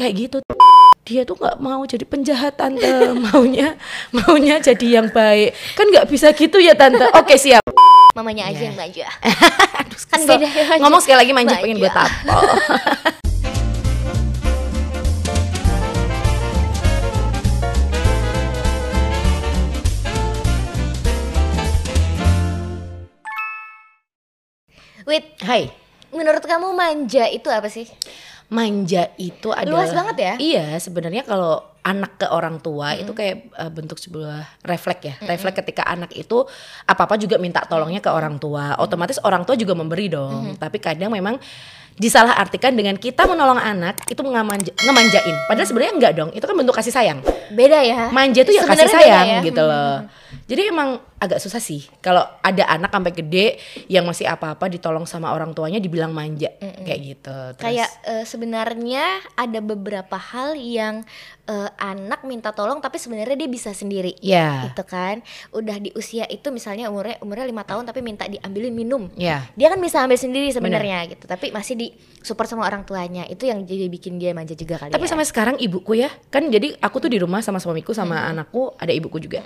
kayak gitu. Dia tuh nggak mau jadi penjahat tante. Maunya maunya jadi yang baik. Kan nggak bisa gitu ya tante. Oke siap. Mamanya aja Iya. yang manja Aduh, Kan beda ya, manja. ngomong sekali lagi manja pengen gue Manja. tapol Wait, Hai. menurut kamu manja itu apa sih? Manja itu adalah Luas banget ya? Iya, sebenarnya kalau anak ke orang tua itu kayak uh, bentuk sebuah refleks ya. Refleks ketika anak itu apa-apa juga minta tolongnya ke orang tua. Otomatis orang tua juga memberi dong. Tapi kadang memang disalahartikan dengan kita menolong anak itu ngemanjain. Padahal sebenarnya enggak dong. Itu kan bentuk kasih sayang. Beda ya. Manja itu ya kasih sayang ya. gitu loh. Jadi emang agak susah sih kalau ada anak sampai gede yang masih apa-apa ditolong sama orang tuanya dibilang manja kayak gitu. Terus- Kayak eh, sebenarnya ada beberapa hal yang eh, anak minta tolong tapi sebenarnya dia bisa sendiri. ya, Gitu kan. Udah di usia itu misalnya umurnya umurnya lima tahun tapi minta diambilin minum. ya. Dia kan bisa ambil sendiri sebenarnya gitu, tapi masih di support sama orang tuanya. Itu yang jadi bikin dia manja juga kali Tapi ya. sampai sekarang ibuku ya, kan jadi aku tuh di rumah sama suamiku sama Hmm. anakku, ada ibuku juga.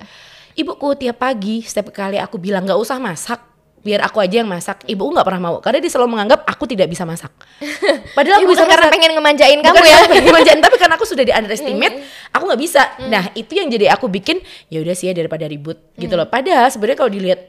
Ibuku tiap pagi setiap kali aku bilang nggak usah masak, biar aku aja yang masak. Ibuku nggak pernah mau, karena dia selalu menganggap aku tidak bisa masak. Padahal aku bisa karena masak. pengen ngemanjain Bukan kamu ya. pengen manjain, tapi karena aku sudah di underestimate, aku nggak bisa. Nah itu yang jadi aku bikin, ya udah sih ya daripada ribut gitu loh. Padahal sebenarnya kalau dilihat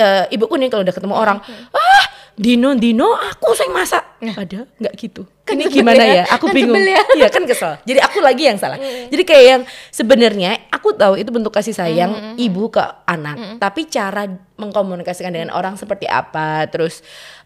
eh, ibuku nih kalau udah ketemu orang, ah Dino Dino aku sing masak. Padahal nggak gitu. Ini sebel gimana ya, ya? Aku kan bingung. ya. Iya kan kesel. Jadi aku lagi yang salah. Jadi kayak yang sebenarnya aku tahu itu bentuk kasih sayang ibu ke anak, tapi cara mengkomunikasikan dengan orang seperti apa, terus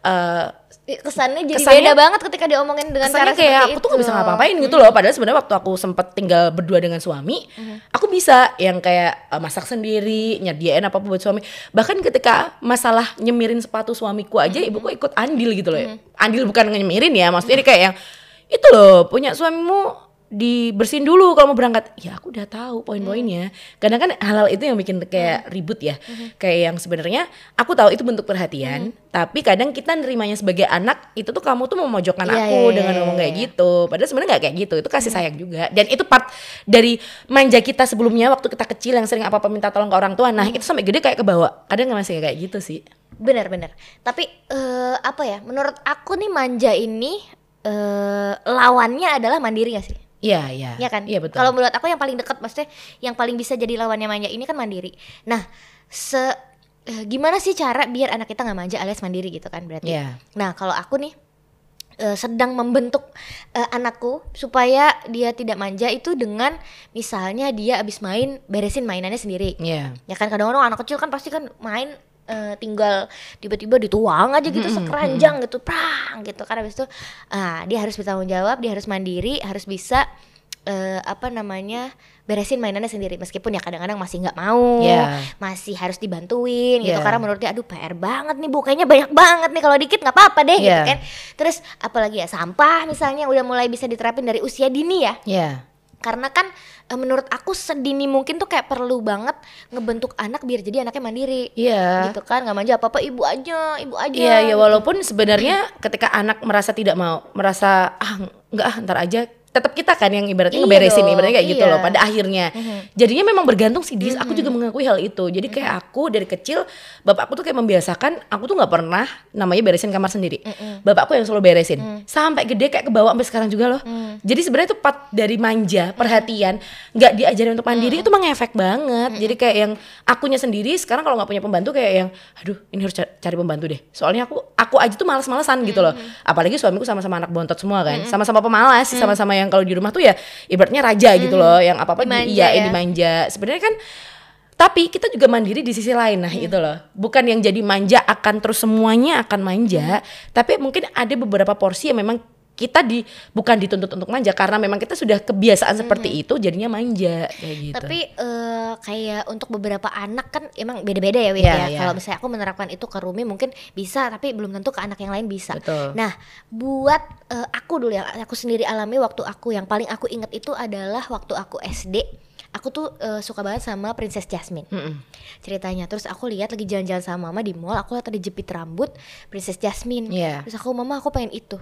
eh Kesannya jadi Kesannya- beda banget ketika diomongin dengan cara kayak seperti aku tuh gak bisa ngapa-ngapain gitu loh. Padahal sebenarnya waktu aku sempet tinggal berdua dengan suami, aku bisa yang kayak eh, masak sendiri, nyediain apa buat suami. Bahkan ketika masalah nyemirin sepatu suamiku aja, ibuku ikut andil gitu loh. Andil bukan nyemirin ya, maksudnya dia kayak yang itu loh punya suamimu dibersihin dulu kalau mau berangkat. Ya aku udah tahu poin-poinnya. Kadang kan hal-hal itu yang bikin kayak ribut ya. Kayak yang sebenarnya aku tahu itu bentuk perhatian tapi kadang kita nerimanya sebagai anak itu tuh kamu tuh memojokkan Iya, aku iya, dengan iya, ngomong iya, kayak gitu. Padahal sebenarnya nggak kayak gitu itu kasih sayang juga. Dan itu part dari manja kita sebelumnya waktu kita kecil yang sering apa-apa minta tolong ke orang tua. Nah itu sampai gede kayak kebawa. Kadang nggak masih kayak gitu sih? Bener-bener. Tapi eh, apa ya? Menurut aku nih manja ini eh, lawannya adalah mandiri gak sih? Iya iya Iya kan? iya betul Kalau menurut aku yang paling dekat maksudnya yang paling bisa jadi lawannya manja ini kan mandiri. Nah, se eh, gimana sih cara biar anak kita nggak manja alias mandiri gitu kan berarti? Iya. Nah, kalau aku nih eh, sedang membentuk eh, anakku supaya dia tidak manja itu dengan misalnya dia abis main beresin mainannya sendiri. iya Ya kan kadang-kadang anak kecil kan pasti kan main eh, tinggal tiba-tiba dituang aja gitu sekeranjang gitu, prang gitu. Karena habis itu ah, dia harus bertanggung jawab, dia harus mandiri, harus bisa eh, apa namanya beresin mainannya sendiri meskipun ya kadang-kadang masih nggak mau, Iya. masih harus dibantuin gitu Iya. karena menurut dia aduh PR banget nih bu kayaknya banyak banget nih kalau dikit nggak apa-apa deh gitu Iya. kan. Terus apalagi ya sampah misalnya udah mulai bisa diterapin dari usia dini ya iya karena kan eh, menurut aku sedini mungkin tuh kayak perlu banget ngebentuk anak biar jadi anaknya mandiri iya gitu kan nggak manja apa apa ibu aja ibu aja Iya, ya gitu. walaupun sebenarnya ketika anak merasa tidak mau, merasa ah enggak ah ntar aja tetap kita kan yang Iya ibaratnya ngeberesin dong, ibaratnya kayak gitu iya. loh pada akhirnya. Jadinya memang bergantung sih dis. Aku juga mengakui hal itu. Jadi kayak aku dari kecil bapakku tuh kayak membiasakan aku tuh nggak pernah namanya beresin kamar sendiri. Bapakku yang selalu beresin. Sampai gede kayak kebawa sampai sekarang juga loh. Jadi sebenarnya tuh part dari manja perhatian nggak diajarin untuk mandiri itu mengefek banget. Jadi kayak yang akunya sendiri sekarang kalau nggak punya pembantu kayak yang aduh ini harus ca- cari pembantu deh. Soalnya aku aku aja tuh malas-malesan gitu loh. Apalagi suamiku sama-sama anak bontot semua kan. Sama-sama pemalas sama-sama yang kalau di rumah tuh ya ibaratnya raja gitu loh yang apa-apa Dimanja diiyain ya. dimanja. Sebenarnya kan tapi kita juga mandiri di sisi lain nah itu loh. Bukan yang jadi manja akan terus semuanya akan manja tapi mungkin ada beberapa porsi yang memang kita di bukan dituntut untuk manja karena memang kita sudah kebiasaan seperti itu jadinya manja kayak gitu tapi eh, kayak untuk beberapa anak kan emang beda-beda ya Iya, ya iya. kalau misalnya aku menerapkan itu ke Rumi mungkin bisa tapi belum tentu ke anak yang lain bisa betul Nah, buat eh, aku dulu yang aku sendiri alami waktu aku yang paling aku inget itu adalah waktu aku SD. Aku tuh eh, suka banget sama Princess Jasmine Mm-mm. ceritanya. Terus aku lihat lagi jalan-jalan sama mama di mall, aku lihat ada jepit rambut Princess Jasmine. Iya. Terus aku mama aku pengen itu.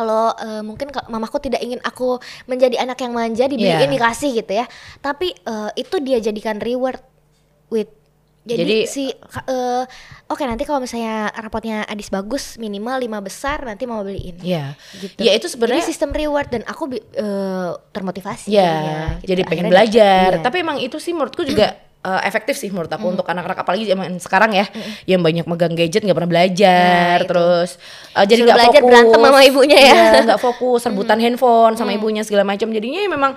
Kalau eh, mungkin mamaku tidak ingin aku menjadi anak yang manja dibeliin Iya. dikasih gitu ya tapi eh, itu dia jadikan reward with jadi, Jadi- si eh, oke nanti kalau misalnya rapotnya Adis bagus minimal lima besar nanti mau beliin Iya. gitu. Ya itu Jadi sebenarnya sistem reward dan aku eh, termotivasi. ya jadinya, gitu. jadi pengen Akhirnya belajar. iya. Tapi emang itu sih menurutku juga eh, efektif sih menurut aku untuk anak-anak apalagi zaman sekarang ya yang banyak megang gadget nggak pernah belajar Nah, itu. terus eh, jadi nggak fokus. berantem sama ibunya ya. Iya, nggak fokus rebutan handphone sama ibunya segala macam. Jadinya ya memang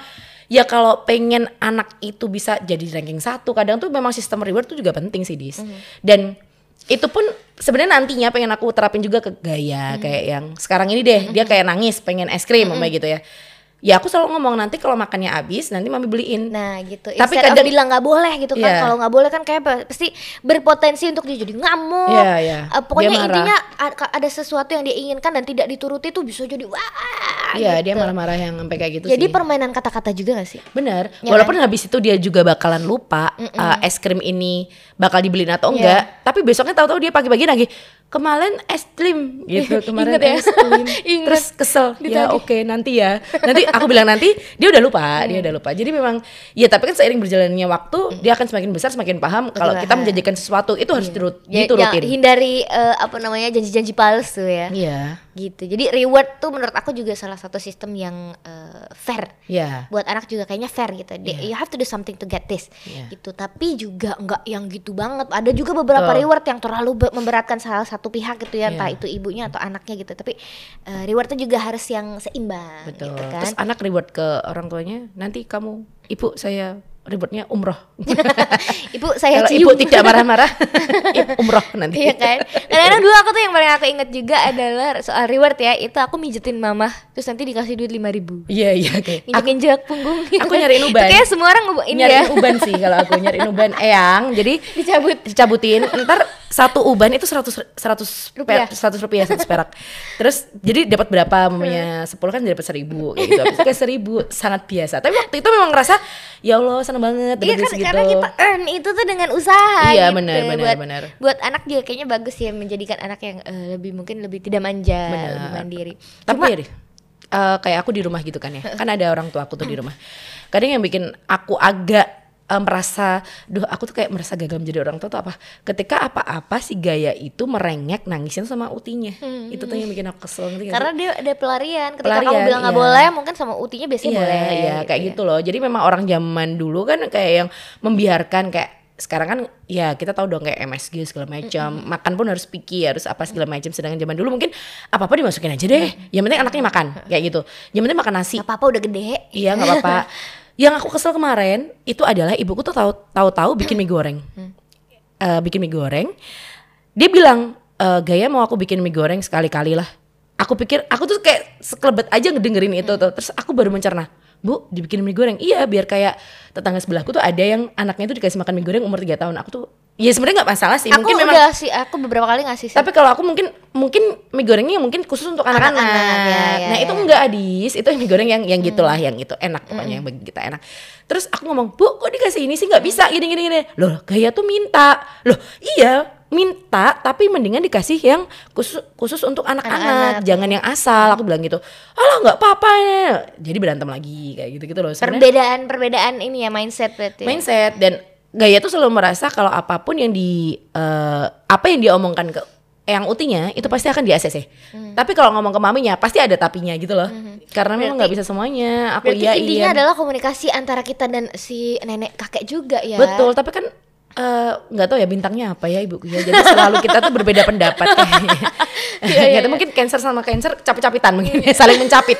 ya kalau pengen anak itu bisa jadi ranking satu kadang tuh memang sistem reward tuh juga penting sih dis. Dan itu pun sebenarnya nantinya pengen aku terapin juga ke gaya kayak yang sekarang ini deh dia kayak nangis pengen es krim sama gitu ya ya aku selalu ngomong nanti kalau makannya habis nanti mami beliin Nah gitu. Tapi Instead kadang- bilang nggak boleh gitu kan. Iya. Kalau nggak boleh kan kayak pa- pasti berpotensi untuk dia jadi ngamuk. Iya, iya. Eh, pokoknya Dia marah. intinya ada sesuatu yang dia inginkan dan tidak dituruti tuh bisa jadi wah. Iya gitu. dia marah-marah yang sampai kayak gitu Jadi sih. permainan kata-kata juga gak sih? Bener. Ya Walaupun habis itu dia juga bakalan lupa uh, es krim ini bakal dibeliin atau enggak. Tapi besoknya tahu-tahu dia pagi-pagi lagi kemarin es krim gitu kemarin Ingat ya? es krim. Terus kesel. Ya Ditagih. oke nanti ya. Nanti aku bilang nanti dia udah lupa, dia udah lupa. Jadi memang ya tapi kan seiring berjalannya waktu dia akan semakin besar semakin paham kalau kita menjanjikan sesuatu itu harus dirut, Ya, diturutin. ya, hindari eh, apa namanya janji-janji palsu ya. Iya. Gitu. Jadi reward tuh menurut aku juga salah satu sistem yang eh, fair. Iya. buat anak juga kayaknya fair gitu. Dia- You have to do something to get this. Iya. Gitu. Tapi juga nggak yang gitu banget. Ada juga beberapa Betul. reward yang terlalu be- memberatkan salah satu pihak gitu ya, Iya. entah itu ibunya atau anaknya gitu. Tapi eh, rewardnya juga harus yang seimbang Betul. gitu kan. Terus anak reward ke orang tuanya, nanti kamu, ibu saya rewardnya umroh. Ibu saya Kalau cium. ibu tidak marah-marah, umroh nanti. Iya kan. Kadang-kadang dulu aku tuh yang paling aku inget juga adalah soal reward ya. Itu aku mijetin mama, terus nanti dikasih duit lima ribu. Iya iya oke. Aku Injek-injek punggung. gitu. aku nyariin uban. Kayaknya semua orang ini nyariin ya. uban sih kalau aku nyariin uban eyang. Jadi Dicabut. dicabutin. Ntar satu uban itu 100 100 Rupiah. 100 rupiah 100 perak. Terus jadi dapat berapa mamanya 10 kan dapat 1000 kayak gitu. Kayak 1000 sangat biasa. Tapi waktu itu memang ngerasa ya Allah seneng banget Iya kan segitu. karena kita earn itu tuh dengan usaha Iya, gitu. benar, benar, buat, benar. Buat anak juga kayaknya bagus ya menjadikan anak yang eh, lebih mungkin lebih tidak manja, Benar. lebih mandiri. Tapi Cuma ya deh, eh, kayak aku di rumah gitu kan ya. Kan ada orang tua aku tuh di rumah. Kadang yang bikin aku agak eh, merasa, duh aku tuh kayak merasa gagal menjadi orang tua tuh apa? Ketika apa-apa si Gaya itu merengek nangisin sama utinya. Itu tuh yang bikin aku kesel nggak karena dia ada pelarian. Ketika Pelarian, kamu bilang nggak iya. boleh, mungkin sama utinya biasanya Iya, boleh. iya kayak ya. gitu loh. Jadi memang orang zaman dulu kan kayak yang membiarkan kayak sekarang kan ya kita tahu dong kayak MSG segala macam makan pun harus picky harus apa segala macam sedangkan zaman dulu mungkin apa apa dimasukin aja deh yang penting anaknya makan kayak gitu yang penting makan nasi Gak apa-apa udah gede. Iya nggak apa-apa. Yang aku kesel kemarin itu adalah ibuku tuh tahu tahu-tahu bikin mie goreng, Eh, bikin mie goreng. Dia bilang "Eh, gaya mau aku bikin mie goreng sekali-kali lah. Aku pikir aku tuh kayak sekelebet aja ngedengerin itu tuh. Terus aku baru mencerna, bu dibikin mie goreng. Iya biar kayak tetangga sebelahku tuh ada yang anaknya tuh dikasih makan mie goreng umur 3 tahun. Aku tuh ya sebenarnya nggak masalah sih. Aku Mungkin memang udah sih, aku beberapa kali ngasih sih. tapi kalau aku mungkin mungkin mie gorengnya mungkin khusus untuk anak-anak. Ya, ya, nah, itu ya. enggak Adis, itu mie goreng yang yang gitulah, yang itu enak pokoknya yang bagi kita enak. Terus aku ngomong, "Bu, kok dikasih ini sih nggak bisa gini gini gini." Loh, Gaya tuh minta. Loh, iya, minta tapi mendingan dikasih yang khusus khusus untuk anak-anak, jangan yang asal. Aku bilang gitu. Alah, nggak apa-apa ya. Jadi berantem lagi kayak gitu-gitu loh. Sebenarnya Perbedaan-perbedaan ini ya mindset berarti. mindset dan Gaya tuh selalu merasa kalau apa pun yang di eh, apa yang dia omongkan ke yang utinya itu pasti akan di ACC. Hmm. Tapi kalau ngomong ke maminya pasti ada tapinya gitu loh. Karena memang nggak bisa semuanya. Aku iya intinya iya. adalah komunikasi antara kita dan si nenek kakek juga ya. Betul, tapi kan eh, nggak tahu ya bintangnya apa ya ibuku ya. Jadi selalu kita tuh berbeda pendapat kayaknya. Iya, iya, Nggak tahu, mungkin cancer sama cancer capit-capitan mungkin ya, saling mencapit.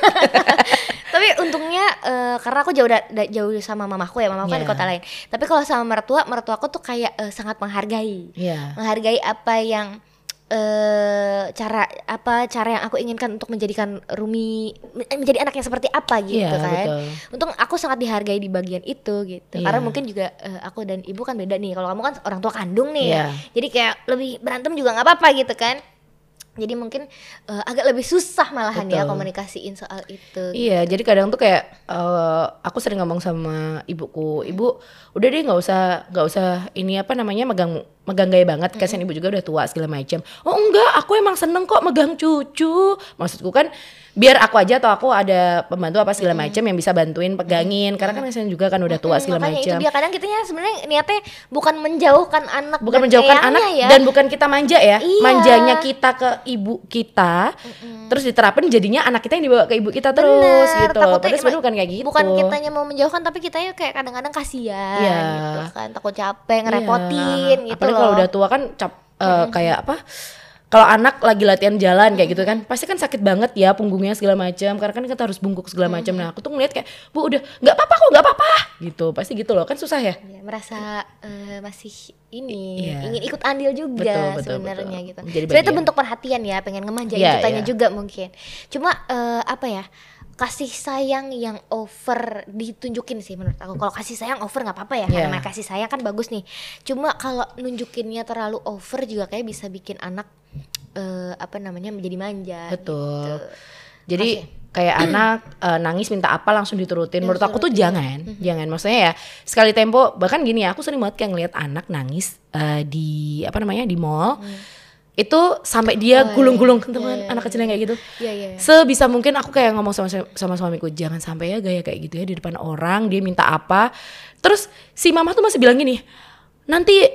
Tapi untungnya eh, karena aku jauh da- da- jauh sama mamaku ya, mamaku kan di Iya. kota lain. Tapi kalau sama mertua, mertuaku tuh kayak eh, sangat menghargai. Iya. Menghargai apa yang eh cara apa cara yang aku inginkan untuk menjadikan Rumi men- menjadi anak yang seperti apa gitu Iya, kan. betul. Untung aku sangat dihargai di bagian itu gitu. Iya. Karena mungkin juga eh, aku dan ibu kan beda nih. Kalau kamu kan orang tua kandung nih. Iya. Jadi kayak lebih berantem juga nggak apa-apa gitu kan. Jadi mungkin uh, agak lebih susah malahan ya Betul. komunikasiin soal itu Iya, jadi kadang tuh kayak eh, aku sering ngomong sama ibuku, ibu udah deh nggak usah nggak usah ini apa namanya megang megang gaya banget, kasihan ibu juga udah tua segala macam. Oh enggak, aku emang seneng kok megang cucu. Maksudku kan biar aku aja atau aku ada pembantu apa segala macam yang bisa bantuin pegangin, karena kan kasihan juga kan udah tua Hmm, segala makanya itu macam. dia kadang kitanya sebenarnya niatnya bukan menjauhkan anak Bukan dan menjauhkan anak ya dan bukan kita manja ya, Iya. manjanya kita ke ibu kita, terus diterapin jadinya anak kita yang dibawa ke ibu kita terus Bener, gitu loh. Padahal sebenarnya bukan kayak gitu. bukan kitanya mau menjauhkan tapi kitanya kayak kadang-kadang kasihan Iya. gitu kan takut capek ngerepotin Iya. gitu Apalagi loh kalau udah tua kan cap eh, kayak apa? Kalau anak lagi latihan jalan kayak gitu kan, pasti kan sakit banget ya punggungnya segala macam. Karena kan kita harus bungkuk segala macam. Nah, aku tuh ngeliat kayak, "Bu, udah nggak apa-apa kok, nggak apa-apa." Gitu. Pasti gitu loh. Kan susah ya. Ya, merasa eh, masih ini Iya. ingin ikut andil juga sebenarnya gitu. Sebenarnya itu bentuk perhatian ya, pengen ngemanjain Iya, kitanya iya. juga mungkin. Cuma eh, apa ya? Kasih sayang yang over ditunjukin sih menurut aku. Kalau kasih sayang over nggak apa-apa ya, Iya. karena kasih sayang kan bagus nih. Cuma kalau nunjukinnya terlalu over juga kayak bisa bikin anak eh, apa namanya menjadi manja. Betul. gitu. Jadi kayak anak eh, nangis minta apa langsung diturutin. Menurut aku tuh jangan, jangan. Maksudnya ya sekali tempo bahkan gini ya, aku sering banget kayak ngeliat anak nangis eh, di apa namanya di mall. Itu sampai dia gulung-gulung teman anak kecil yang kayak gitu. Iya, iya, iya. Sebisa mungkin aku kayak ngomong sama sama suamiku, jangan sampai ya gaya kayak gitu ya di depan orang, dia minta apa. Terus si mama tuh masih bilang gini, nanti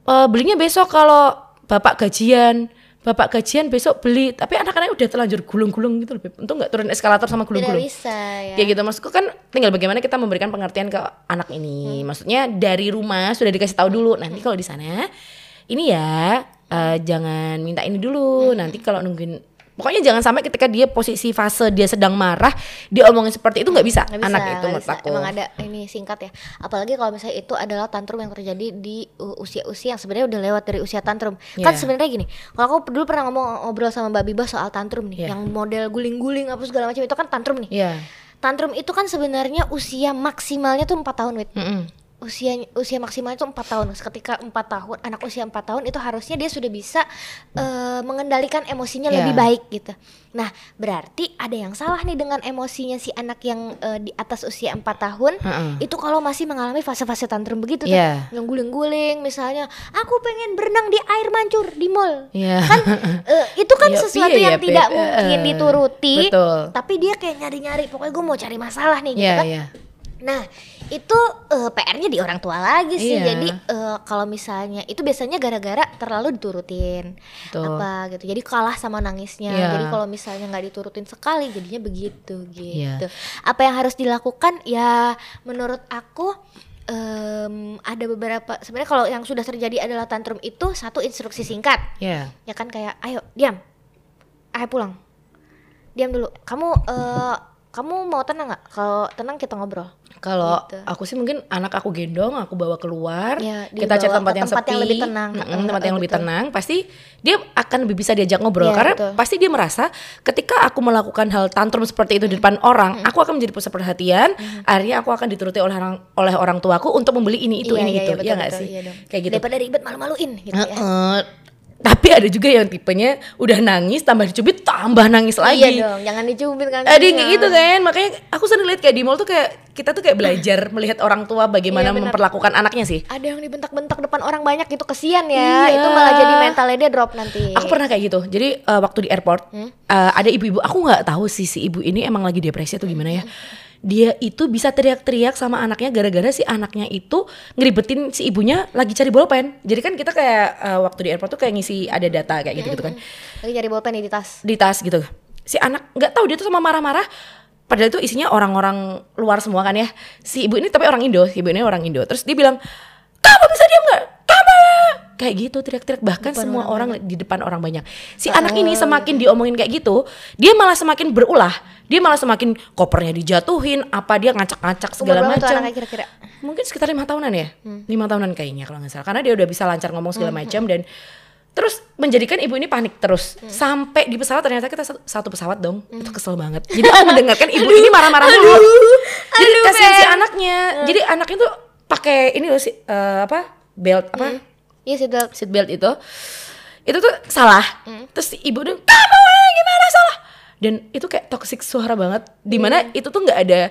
eh, belinya besok kalau bapak gajian. Bapak gajian besok beli, tapi anak-anaknya udah terlanjur gulung-gulung gitu loh. Untung nggak turun eskalator sama Tidak gulung-gulung. bisa ya. Kayak gitu maksudku kan tinggal bagaimana kita memberikan pengertian ke anak Hmm. ini. Maksudnya dari rumah sudah dikasih tahu dulu. Nanti kalau di sana ini ya eh, jangan minta ini Hmm. dulu. Nanti kalau nungguin pokoknya jangan sampai ketika dia posisi fase dia sedang marah dia omongin seperti itu nggak bisa. Bisa, anak itu menurut aku. Emang ada ini singkat ya. Apalagi kalau misalnya itu adalah tantrum yang terjadi di uh, usia-usia yang sebenarnya udah lewat dari usia tantrum. Kan Iya. sebenarnya gini, kalau aku dulu pernah ngomong ngobrol sama Mbak Biba soal tantrum nih, Iya. yang model guling-guling apa segala macam itu kan tantrum nih. Iya. Tantrum itu kan sebenarnya usia maksimalnya tuh empat tahun, Wit. Mm-mm. Usia usia maksimalnya itu empat tahun. Ketika empat tahun, anak usia empat tahun itu harusnya dia sudah bisa eh, mengendalikan emosinya Iya. lebih baik gitu. Nah, berarti ada yang salah nih dengan emosinya si anak yang eh, di atas usia empat tahun. Heeh. Itu kalau masih mengalami fase-fase tantrum begitu tuh, Iya. yang guling-guling misalnya, aku pengen berenang di air mancur di mall. Iya. Kan eh, itu kan Ya, sesuatu piye yang ya, tidak mungkin Eh, dituruti. betul. Tapi dia kayak nyari-nyari, pokoknya gue mau cari masalah nih gitu Iya, kan. iya. Nah, itu eh, PR-nya di orang tua lagi sih. Iya. Jadi eh, kalau misalnya itu biasanya gara-gara terlalu diturutin. Betul. Apa gitu. Jadi kalah sama nangisnya. Iya. Jadi kalau misalnya nggak diturutin sekali jadinya begitu Iya. gitu. Apa yang harus dilakukan? Ya menurut aku em, ada beberapa sebenarnya kalau yang sudah terjadi adalah tantrum itu satu instruksi singkat Iya. ya kan kayak ayo diam ayo pulang diam dulu kamu eh, kamu mau tenang nggak kalau tenang kita ngobrol Kalau Gitu. aku sih mungkin anak aku gendong, aku bawa keluar, Ya, kita cari tempat yang tempat sepi, yang lebih tenang. Mm-mm, Heeh, tempat yang heeh, lebih betul. tenang, pasti dia akan lebih bisa diajak ngobrol Iya, karena betul. pasti dia merasa ketika aku melakukan hal tantrum seperti itu di depan orang, aku akan menjadi pusat perhatian, akhirnya aku akan dituruti oleh orang oleh orang tuaku untuk membeli ini itu Iya, ini iya, betul, ya nggak betul, sih? iya. Kayak gitu. daripada ribet malu-maluin gitu ya Heeh. Tapi ada juga yang tipenya udah nangis tambah dicubit tambah nangis lagi. iya dong jangan dicubit kan Ada kayak gitu kan, makanya aku sering lihat kayak di mall tuh kayak kita tuh kayak belajar melihat orang tua bagaimana Iya, memperlakukan anaknya sih. ada yang dibentak-bentak depan orang banyak gitu kesian ya Iya. itu malah jadi mentalnya dia drop nanti Aku pernah kayak gitu. Jadi eh, waktu di airport Hmm? eh, ada ibu-ibu, aku nggak tahu sih si ibu ini emang lagi depresi atau gimana ya. Dia itu bisa teriak-teriak sama anaknya gara-gara si anaknya itu ngeribetin si ibunya lagi cari bolpen. Jadi kan kita kayak eh, waktu di airport tuh kayak ngisi ada data kayak gitu-gitu kan. lagi cari bolpen di tas di tas gitu. Si anak nggak tahu dia tuh sama marah-marah. Padahal itu isinya orang-orang luar semua kan ya. Si ibu ini tapi orang Indo, si ibu ini orang Indo. Terus dia bilang, kamu bisa diam nggak? Kayak gitu teriak-teriak. Bahkan semua orang, di depan orang banyak. Si anak ini semakin diomongin kayak gitu, dia malah semakin berulah. Dia malah semakin kopernya dijatuhin, apa dia ngacak-ngacak segala macam. Mungkin sekitar lima tahunan ya, lima tahunan kayaknya kalau nggak salah. Karena dia udah bisa lancar ngomong segala macam dan terus menjadikan ibu ini panik terus. Sampai di pesawat ternyata kita satu, satu pesawat dong. Itu kesel banget. Jadi aku mendengarkan ibu ini marah-marah dulu jadi aduh, kasihan si anaknya. Jadi anaknya tuh pakai ini loh si eh, apa belt apa iya sih Dok. seat belt itu. Itu tuh salah. Terus si ibu tuh kamu gimana? Salah. Dan itu kayak toxic suara banget. Di mana itu tuh nggak ada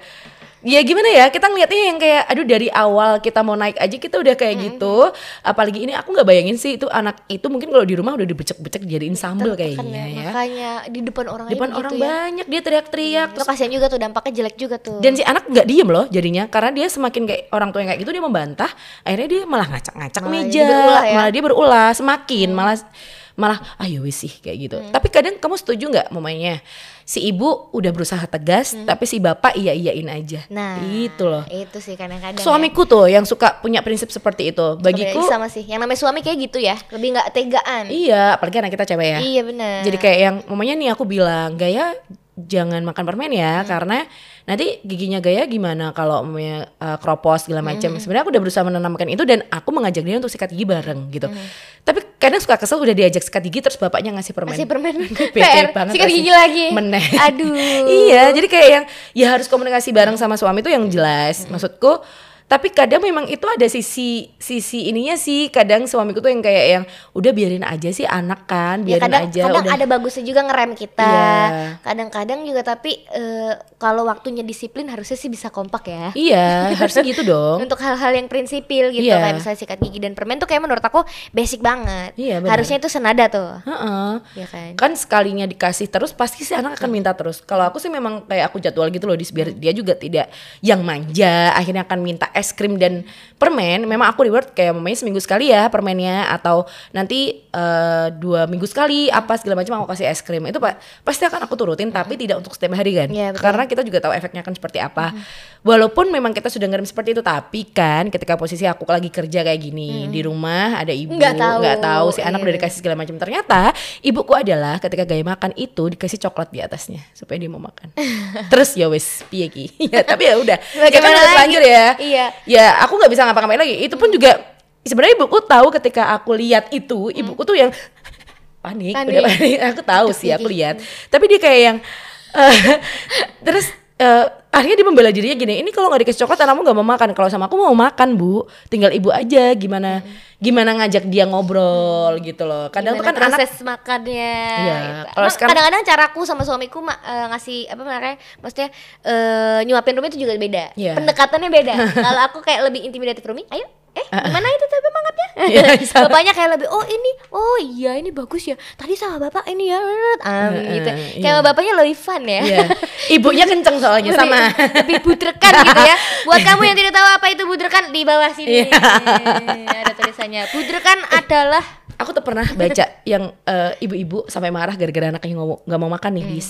ya gimana ya kita ngeliatnya yang kayak aduh dari awal kita mau naik aja kita udah kayak gitu apalagi ini aku nggak bayangin sih itu anak itu mungkin kalau di rumah udah dibecek-becek dijadiin sambel Tertekan kayaknya ya Makanya di depan orang di depan aja orang begitu ya. banyak dia teriak-teriak terus kasihan juga tuh dampaknya jelek juga tuh. dan si anak nggak diem loh jadinya karena dia semakin kayak orang tua yang kayak gitu dia membantah akhirnya dia malah ngacak-ngacak meja berulah ya. Hmm. malah dia berulah semakin malah malah ayo wis sih kayak gitu tapi kadang kamu setuju nggak momennya si ibu udah berusaha tegas tapi si bapak iya iyain aja Hmm. nah, itu loh Itu sih kadang-kadang. ya. suamiku tuh yang suka punya prinsip seperti itu bagiku Sebenarnya sama sih. Yang namanya suami kayak gitu ya, lebih nggak tegaan. iya apalagi anak kita cewek ya Iya benar. Jadi kayak yang momennya nih aku bilang Gaya jangan makan permen Hmm. ya karena nanti giginya Gaya gimana kalau uh, kropos segala macam. Hmm. Sebenarnya aku udah berusaha menanamkan itu dan aku mengajak dia untuk sikat gigi bareng gitu. Hmm. Tapi kadang suka kesel udah diajak sikat gigi terus bapaknya ngasih permen. Masih permen PR, banget sikat gigi lagi. Meneh. Aduh. iya, jadi kayak yang ya harus komunikasi bareng sama suami itu yang jelas. Hmm. Maksudku tapi kadang memang itu ada sisi sisi ininya sih kadang suamiku tuh yang kayak yang udah biarin aja sih anak kan Ya biarin kadang, aja kadang udah ada bagusnya juga ngerem kita. Iya. Kadang-kadang juga tapi eh, kalau waktunya disiplin harusnya sih bisa kompak ya. Iya, harusnya gitu dong. Untuk hal-hal yang prinsipil gitu Iya. kayak misalnya sikat gigi dan permen tuh kayak menurut aku basic banget. Iya, benar. Harusnya itu senada tuh. Heeh. Ya kan? Kan sekalinya dikasih terus pasti si anak akan minta terus. Kalau aku sih memang kayak aku jadwal gitu loh, biar dia juga tidak yang manja, akhirnya akan minta es krim dan permen. Memang aku reward kayak mamanya seminggu sekali ya permennya atau nanti eh, dua minggu sekali apa segala macam aku kasih es krim. Itu pak pasti akan aku turutin tapi tidak untuk setiap hari kan. Iya, betul. Karena kita juga tahu efeknya akan seperti apa. Walaupun memang kita sudah ngerem seperti itu, tapi kan ketika posisi aku lagi kerja kayak gini di rumah ada ibu Nggak tahu. nggak tahu si anak Iya. udah dikasih segala macam. Ternyata ibuku adalah ketika gaya makan itu dikasih coklat di atasnya supaya dia mau makan. Terus ya wes piye ki. ya tapi ya udah. Ya kan terlanjur ya. Iya. Ya aku nggak bisa ngapa-ngapain lagi. Itu pun juga sebenarnya ibuku tahu ketika aku lihat itu, ibuku tuh yang panik, Panik. udah panik. Aku tahu sih, aku gigi. lihat. Tapi dia kayak yang eh, terus eh, akhirnya dia membela dirinya gini ini kalau nggak dikasih coklat anakmu nggak mau makan kalau sama aku mau makan bu tinggal ibu aja gimana gimana ngajak dia ngobrol gitu loh kadang tuh Gimana kan anak proses makannya. Iya, gitu. kalau sekarang- kadang-kadang caraku sama suamiku ma- eh, ngasih apa namanya? Maksudnya eh, nyuapin Rumi itu juga beda. Iya. Pendekatannya beda. kalau aku kayak lebih intimidatif Rumi, ayo Eh, gimana itu tapi semangatnya? Iya, bisa. Bapaknya kayak lebih, oh ini, oh iya ini bagus ya. Tadi sama bapak ini ya, ah, Heeh, gitu. iya. Kayak sama bapaknya lebih fun ya. Iya. ibunya kenceng soalnya lebih, sama lebih budrekan gitu ya. Buat kamu yang tidak tahu apa itu budrekan di bawah sini Iya. ada tulisannya. Budrekan adalah aku tuh pernah baca yang eh, ibu-ibu sampai marah gara-gara anaknya ngomong nggak mau makan nih Hmm. bis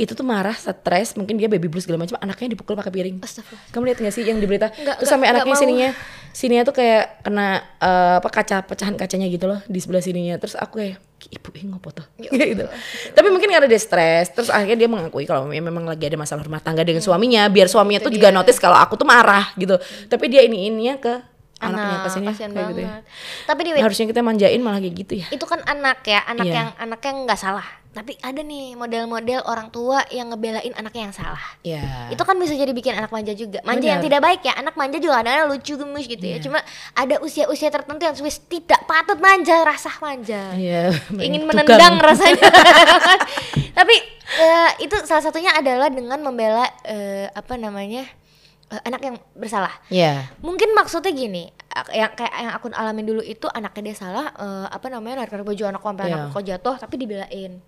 itu tuh marah stres mungkin dia baby blues segala macam anaknya dipukul pakai piring Astagfirullah. kamu lihat gak sih yang di berita Nggak, terus sampai anaknya mau. sininya sininya tuh kayak kena eh, apa kaca pecahan kacanya gitu loh di sebelah sininya terus aku kayak ibu ini ngopo tuh Ya gitu tapi mungkin karena dia stres terus akhirnya dia mengakui kalau memang lagi ada masalah rumah tangga dengan suaminya biar suaminya Hmm. Itu tuh juga dia. notice kalau aku tuh marah gitu tapi dia ini ininya ke anaknya anak ke sini kasihan kayak gitu ya. banget. Tapi Wit, harusnya kita manjain malah kayak gitu ya itu kan anak ya, anak Iya. yang anaknya nggak salah. Tapi ada nih model-model orang tua yang ngebelain anaknya yang salah. ya Itu kan bisa jadi bikin anak manja juga. Manja Benar. yang tidak baik ya. Anak manja juga kadang-kadang lucu gemes gitu ya. Iya. Cuma ada usia-usia tertentu yang Swiss tidak patut manja, rasa manja. Iya, Ingin tukang. menendang rasanya. Tapi eh, itu salah satunya adalah dengan membela eh, apa namanya? eh, anak yang bersalah. Iya. Mungkin maksudnya gini, yang kayak yang aku alamin dulu itu anaknya dia salah, eh, apa namanya narik baju anak sampai Iya. anak kok jatuh tapi dibelain.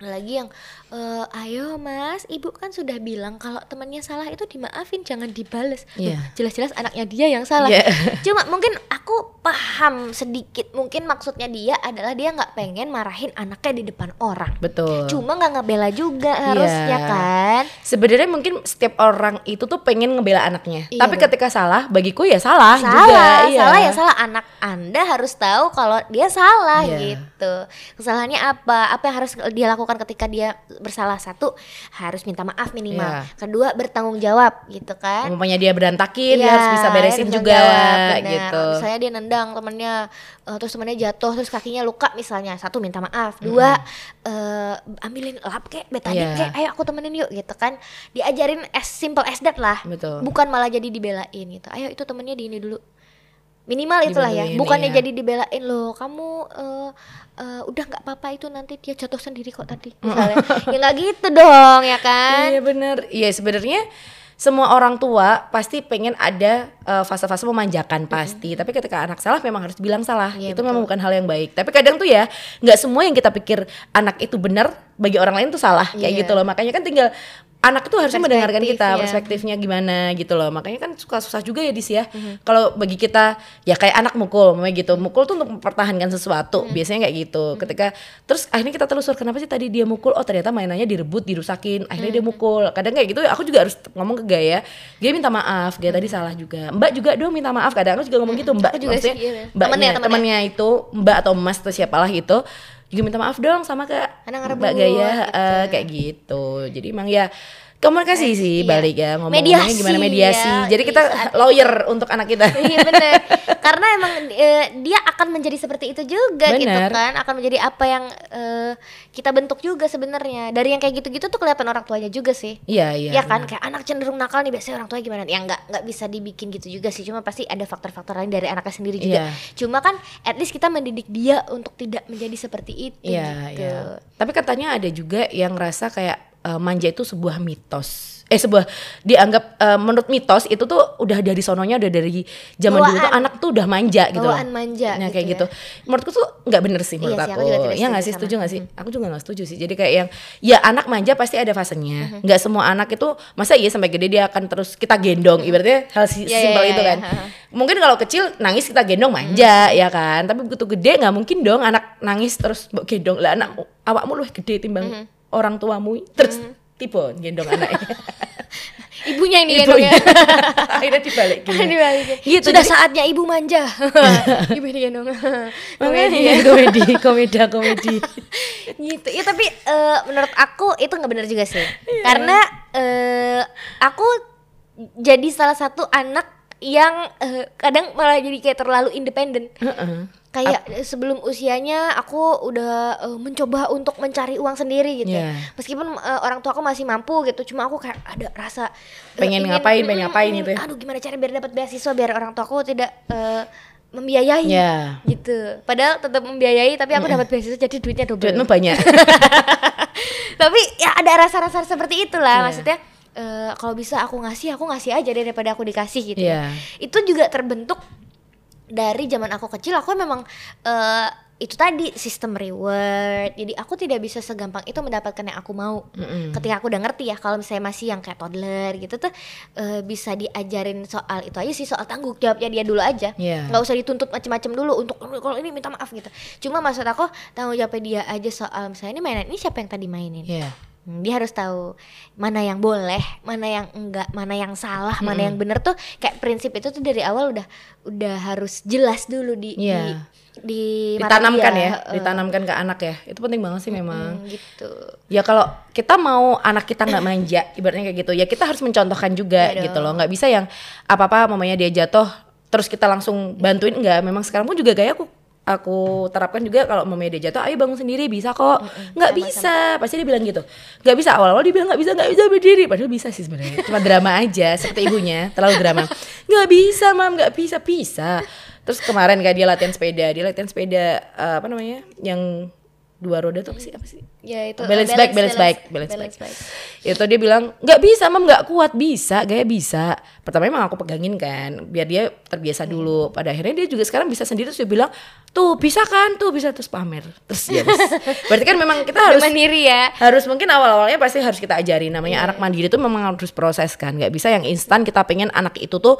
Lagi yang eh, ayo mas, ibu kan sudah bilang kalau temannya salah itu dimaafin, jangan dibales. Loh, Iya. Jelas-jelas anaknya dia yang salah. Iya. Cuma mungkin aku paham sedikit, mungkin maksudnya dia adalah dia nggak pengen marahin anaknya di depan orang. Betul. Cuma nggak ngebela juga harusnya Iya. kan. Sebenarnya mungkin setiap orang itu tuh pengen ngebela anaknya. Iya, Tapi betul. ketika salah, bagiku ya salah, salah, juga. Iya. salah ya salah anak anda harus tahu kalau dia salah Iya. gitu. Kesalahannya apa? Apa yang harus dia lakukan ketika dia bersalah satu harus minta maaf minimal. Iya. Kedua bertanggung jawab gitu kan. Umpamanya dia berantakin, dia Iya, harus bisa beresin dia juga jawab, gitu. Misalnya dia nendang temennya, eh, terus temennya jatuh, terus kakinya luka misalnya. Satu minta maaf, dua eh, ambilin lap kek, betadine Iya. kek, ayo aku temenin yuk gitu kan. Diajarin as simple as that lah. Betul. Bukan malah jadi dibelain gitu. Ayo itu temennya di ini dulu. Minimal itulah ya bukannya iya. jadi dibelain loh kamu eh, eh, udah nggak apa-apa itu nanti dia jatuh sendiri kok tadi misalnya ya nggak gitu dong ya kan Iya bener. Iya sebenarnya semua orang tua pasti pengen ada uh, fase-fase memanjakan pasti. Tapi ketika anak salah memang harus bilang salah. Iya, itu memang bukan hal yang baik. Tapi kadang tuh ya nggak semua yang kita pikir anak itu benar bagi orang lain tuh salah kayak Iya. gitu loh. Makanya kan tinggal anak itu harusnya mendengarkan kita ya. perspektifnya gimana gitu loh. Makanya kan suka susah juga ya dis ya. Mhm. Kalau bagi kita ya kayak anak mukul, memang gitu. Mukul tuh untuk mempertahankan sesuatu. Mhm. Biasanya kayak gitu. Ketika terus akhirnya kita telusur kenapa sih tadi dia mukul? Oh ternyata mainannya direbut, dirusakin. Akhirnya Mhm. dia mukul. Kadang kayak gitu aku juga harus ngomong ke Gaya. Gaya minta maaf. Gaya tadi salah juga. Mbak juga dong minta maaf. Kadang aku juga ngomong gitu. Mbak. Aku juga maksudnya sih, iya. mbaknya, Temennya, temennya. temennya itu Mbak atau Mas atau siapalah itu juga minta maaf dong sama ke Mbak Gaya gitu. eh, kayak gitu. Jadi emang ya komunikasi sih iya. balik ya ngomong Mediasi, gimana mediasi. ya, Jadi di kita saat lawyer untuk anak kita. Iya bener Karena emang eh, dia akan menjadi seperti itu juga gitu Bener. kan Akan menjadi apa yang eh, kita bentuk juga sebenarnya Dari yang kayak gitu-gitu tuh kelihatan orang tuanya juga sih Iya iya. ya kan kayak anak cenderung nakal nih biasanya orang tua gimana ya nggak nggak bisa dibikin gitu juga sih cuma pasti ada faktor-faktor lain dari anaknya sendiri juga Iya. cuma kan at least kita mendidik dia untuk tidak menjadi seperti itu Iya, gitu iya. Tapi katanya ada juga yang rasa kayak eh, manja itu sebuah mitos. Eh sebuah dianggap eh, menurut mitos itu tuh udah dari sononya udah dari zaman dulu tuh Bawaan. anak tuh udah manja gitu loh. Bawaan manja Nah gitu kayak ya. gitu. Menurutku tuh nggak bener sih Iya menurut sih, aku. aku juga tidak ya nggak sih setuju nggak sih? Aku juga nggak setuju sih. Jadi kayak yang ya anak manja pasti ada fasenya. Nggak semua anak itu masa iya sampai gede dia akan terus kita gendong. Ibaratnya hal si- Iya, simpel iya, itu iya, kan. iya. Mungkin kalau kecil nangis kita gendong manja ya kan. Tapi begitu gede nggak mungkin dong anak nangis terus gendong lah anak awakmu lu gede timbang orang tuamu terus tipe gendong anaknya. ibunya ini Ibunya. gendongnya Akhirnya dibalik Dibalikin. Gitu, sudah jadi- saatnya ibu manja ibu ini gendong komedi ya. komedi, komedi, komedi. gitu ya tapi eh, menurut aku itu nggak benar juga sih Iya. karena eh, aku jadi salah satu anak yang eh, kadang malah jadi kayak terlalu independen Heeh. Kayak eh, sebelum usianya aku udah eh, mencoba untuk mencari uang sendiri gitu Iya. meskipun eh, orang tua aku masih mampu gitu cuma aku kayak ada rasa eh, Pengen ingin- ngapain, pengen mm, ngapain ingin, gitu ya. aduh gimana cara biar dapat beasiswa biar orang tua aku tidak eh, membiayai Ya. gitu padahal tetap membiayai tapi aku dapat beasiswa jadi duitnya double Duitmu banyak. tapi ya ada rasa-rasa seperti itulah Iya. maksudnya eh, kalau bisa aku ngasih aku ngasih aja deh daripada aku dikasih gitu Iya. ya. itu juga terbentuk dari zaman aku kecil aku memang eh, itu tadi sistem reward. Jadi aku tidak bisa segampang itu mendapatkan yang aku mau. Mm-mm. ketika aku udah ngerti ya kalau misalnya masih yang kayak toddler gitu tuh eh, bisa diajarin soal itu aja sih soal tanggung jawabnya dia dulu aja. Nggak usah dituntut macem-macem dulu untuk kalau ini minta maaf gitu. Cuma maksud aku tanggung jawabnya dia aja soal misalnya ini mainan ini siapa yang tadi mainin? Iya. Hmm, dia harus tahu mana yang boleh, mana yang enggak, mana yang salah, mana yang benar tuh kayak prinsip itu tuh dari awal udah udah harus jelas dulu di Iya. di, di Ditanamkan dia. ya, Heeh. ditanamkan ke anak ya. Itu penting banget sih memang. Hmm, gitu. Ya kalau kita mau anak kita nggak manja, ibaratnya kayak gitu, ya kita harus mencontohkan juga Iya gitu loh. Nggak bisa yang apa-apa mamanya dia jatuh terus kita langsung bantuin enggak. Memang sekarang pun juga kayak aku aku terapkan juga kalau mamanya dia jatuh, ayo bangun sendiri bisa kok. Nggak bisa, pasti dia bilang gitu. Nggak bisa awal-awal dia bilang nggak bisa, nggak bisa berdiri. Padahal bisa sih sebenarnya. Cuma drama aja seperti ibunya, terlalu drama. Nggak bisa mam, nggak bisa, bisa. Terus kemarin kayak dia latihan sepeda, dia latihan sepeda eh, apa namanya? Yang dua roda tuh apa sih? Apa sih? Ya itu balance, eh, bike, balance, bike, balance, balance bike. bike. Itu dia bilang nggak bisa, mam nggak kuat, bisa, gaya bisa. Pertama emang aku pegangin kan, biar dia terbiasa Hmm. dulu. Pada akhirnya dia juga sekarang bisa sendiri terus dia bilang, tuh bisa kan, tuh bisa terus pamer. Terus ya, berarti kan memang kita harus mandiri ya. harus mungkin awal-awalnya pasti harus kita ajari namanya Iya. anak mandiri itu memang harus proses kan nggak bisa yang instan kita pengen anak itu tuh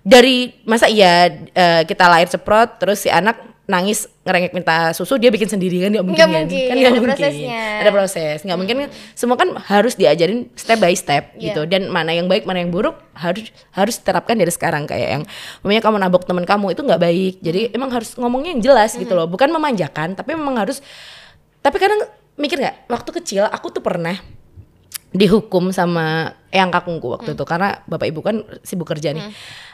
dari masa iya eh, kita lahir ceprot terus si anak nangis ngerengek minta susu dia bikin sendiri kan? Nggak mungkin Nggak kan? mungkin, kan nggak ada mungkin. prosesnya. ada proses. Nggak mungkin kan semua kan harus diajarin step by step Iya. gitu. Dan mana yang baik mana yang buruk harus harus diterapkan dari sekarang. Kayak yang namanya kamu nabok teman kamu itu nggak baik. Jadi Hmm. emang harus ngomongnya yang jelas gitu loh. Bukan memanjakan tapi memang harus tapi kadang mikir nggak waktu kecil aku tuh pernah dihukum sama eyang kakungku waktu itu karena bapak ibu kan sibuk kerja nih.